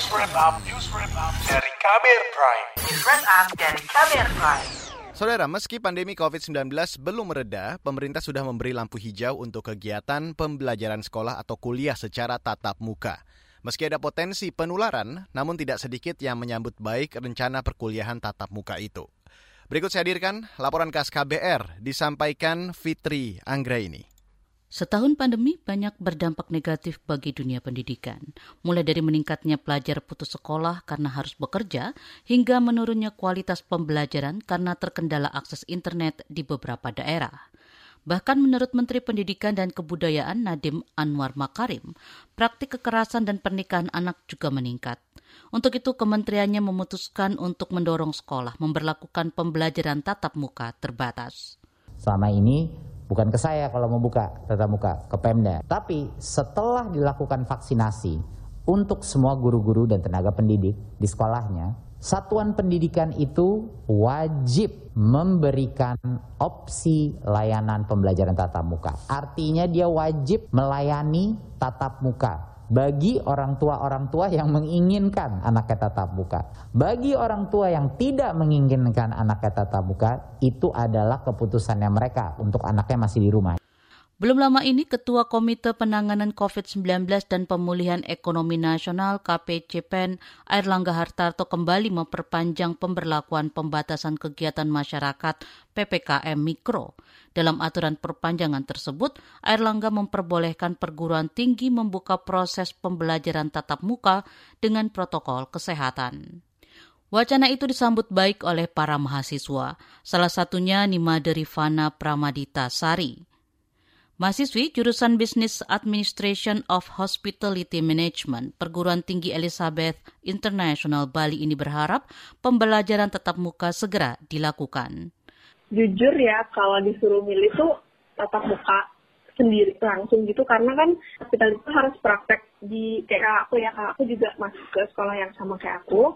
News Wrap Up, News Wrap Up dari Kabir Prime. News Wrap Up dari Kabir Prime. Saudara, meski pandemi COVID-19 belum mereda, pemerintah sudah memberi lampu hijau untuk kegiatan pembelajaran sekolah atau kuliah secara tatap muka. Meski ada potensi penularan, namun tidak sedikit yang menyambut baik rencana perkuliahan tatap muka itu. Berikut saya hadirkan laporan khas KBR disampaikan Fitri Anggraini. Setahun pandemi banyak berdampak negatif bagi dunia pendidikan, mulai dari meningkatnya pelajar putus sekolah karena harus bekerja, hingga menurunnya kualitas pembelajaran karena terkendala akses internet di beberapa daerah. Bahkan menurut Menteri Pendidikan dan Kebudayaan Nadim Anwar Makarim, praktik kekerasan dan pernikahan anak juga meningkat. Untuk itu kementeriannya memutuskan untuk mendorong sekolah memperlakukan pembelajaran tatap muka terbatas. Selama ini bukan ke saya kalau membuka tatap muka, ke Pemda. Tapi setelah dilakukan vaksinasi untuk semua guru-guru dan tenaga pendidik di sekolahnya, satuan pendidikan itu wajib memberikan opsi layanan pembelajaran tatap muka. Artinya dia wajib melayani tatap muka bagi orang tua-orang tua yang menginginkan anaknya tatap muka. Bagi orang tua yang tidak menginginkan anaknya tatap muka, itu adalah keputusannya mereka untuk anaknya masih di rumah. Belum lama ini, Ketua Komite Penanganan COVID-19 dan Pemulihan Ekonomi Nasional KPCPEN Air Langga Hartarto kembali memperpanjang pemberlakuan pembatasan kegiatan masyarakat PPKM Mikro. Dalam aturan perpanjangan tersebut, Air Langga memperbolehkan perguruan tinggi membuka proses pembelajaran tatap muka dengan protokol kesehatan. Wacana itu disambut baik oleh para mahasiswa, salah satunya Nimade Rifana Pramadita Sari. Mahasiswi jurusan Business Administration of Hospitality Management Perguruan Tinggi Elizabeth International Bali ini berharap pembelajaran tetap muka segera dilakukan. Jujur ya, kalau disuruh milih tuh tatap muka sendiri langsung gitu. Karena kan hospital itu harus praktek di kayak aku ya. Kakak aku juga masuk ke sekolah yang sama kayak aku.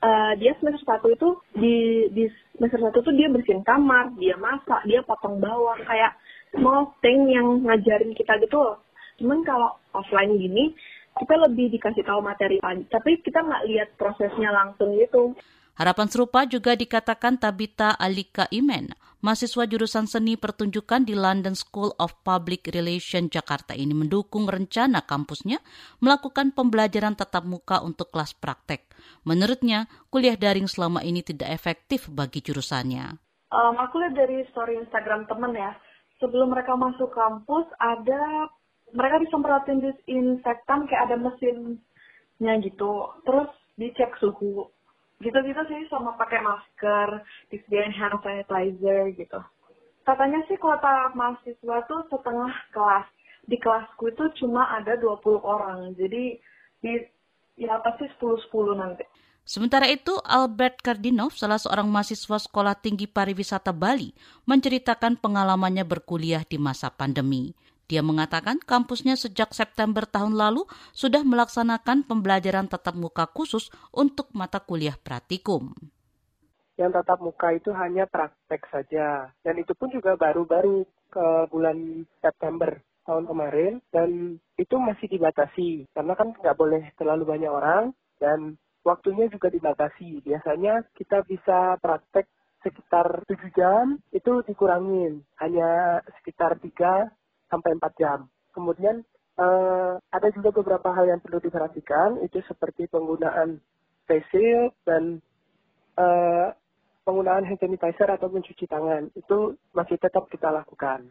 Uh, dia semester satu itu di di semester satu tuh dia bersihin kamar dia masak dia potong bawang. Kayak small thing yang ngajarin kita gitu loh. Cuman kalau offline gini, kita lebih dikasih tahu materi, tapi kita nggak lihat prosesnya langsung gitu. Harapan serupa juga dikatakan Tabita Alika Imen, mahasiswa jurusan seni pertunjukan di London School of Public Relations Jakarta ini mendukung rencana kampusnya melakukan pembelajaran tatap muka untuk kelas praktek. Menurutnya, kuliah daring selama ini tidak efektif bagi jurusannya. Um, aku lihat dari story Instagram temen ya, sebelum mereka masuk kampus ada mereka disemprotin disinfektan kayak ada mesinnya gitu. Terus dicek suhu. Gitu-gitu sih sama pakai masker disediain hand sanitizer gitu. Katanya sih kuota mahasiswa tuh setengah kelas. Di kelasku itu cuma ada 20 orang. Jadi di ya pasti 10-10 nanti Sementara itu, Albert Kardinov, salah seorang mahasiswa Sekolah Tinggi Pariwisata Bali, menceritakan pengalamannya berkuliah di masa pandemi. Dia mengatakan kampusnya sejak September tahun lalu sudah melaksanakan pembelajaran tatap muka khusus untuk mata kuliah praktikum. Yang tatap muka itu hanya praktek saja, dan itu pun juga baru-baru ke bulan September tahun kemarin, dan itu masih dibatasi, karena kan nggak boleh terlalu banyak orang, dan waktunya juga dibatasi. Biasanya kita bisa praktek sekitar 7 jam, itu dikurangin. Hanya sekitar 3 sampai 4 jam. Kemudian uh, ada juga beberapa hal yang perlu diperhatikan, itu seperti penggunaan face dan uh, penggunaan hand sanitizer atau mencuci tangan. Itu masih tetap kita lakukan.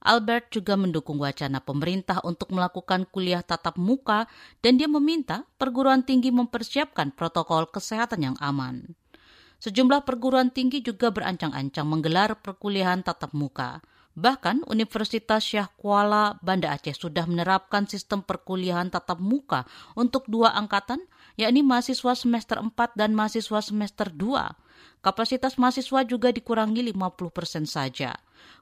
Albert juga mendukung wacana pemerintah untuk melakukan kuliah tatap muka dan dia meminta perguruan tinggi mempersiapkan protokol kesehatan yang aman. Sejumlah perguruan tinggi juga berancang-ancang menggelar perkuliahan tatap muka. Bahkan Universitas Syah Kuala Banda Aceh sudah menerapkan sistem perkuliahan tatap muka untuk dua angkatan, yakni mahasiswa semester 4 dan mahasiswa semester 2. Kapasitas mahasiswa juga dikurangi 50 persen saja.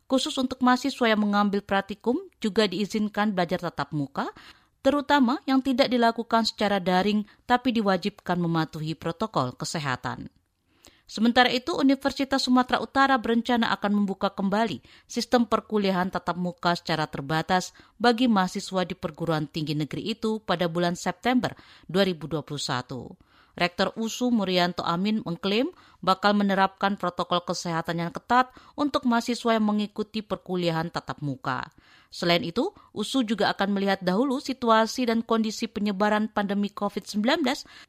Khusus untuk mahasiswa yang mengambil praktikum juga diizinkan belajar tatap muka, terutama yang tidak dilakukan secara daring tapi diwajibkan mematuhi protokol kesehatan. Sementara itu, Universitas Sumatera Utara berencana akan membuka kembali sistem perkuliahan tatap muka secara terbatas bagi mahasiswa di perguruan tinggi negeri itu pada bulan September 2021. Rektor USU Murianto Amin mengklaim bakal menerapkan protokol kesehatan yang ketat untuk mahasiswa yang mengikuti perkuliahan tatap muka. Selain itu, USU juga akan melihat dahulu situasi dan kondisi penyebaran pandemi COVID-19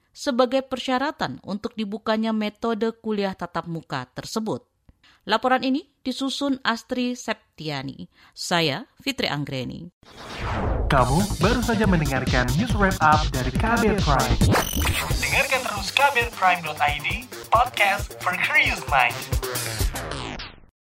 sebagai persyaratan untuk dibukanya metode kuliah tatap muka tersebut. Laporan ini disusun Astri Septiani. Saya Fitri Anggreni. Kamu baru saja mendengarkan news wrap up dari Kabel Prime. Dengarkan terus kabelprime.id, podcast for curious mind.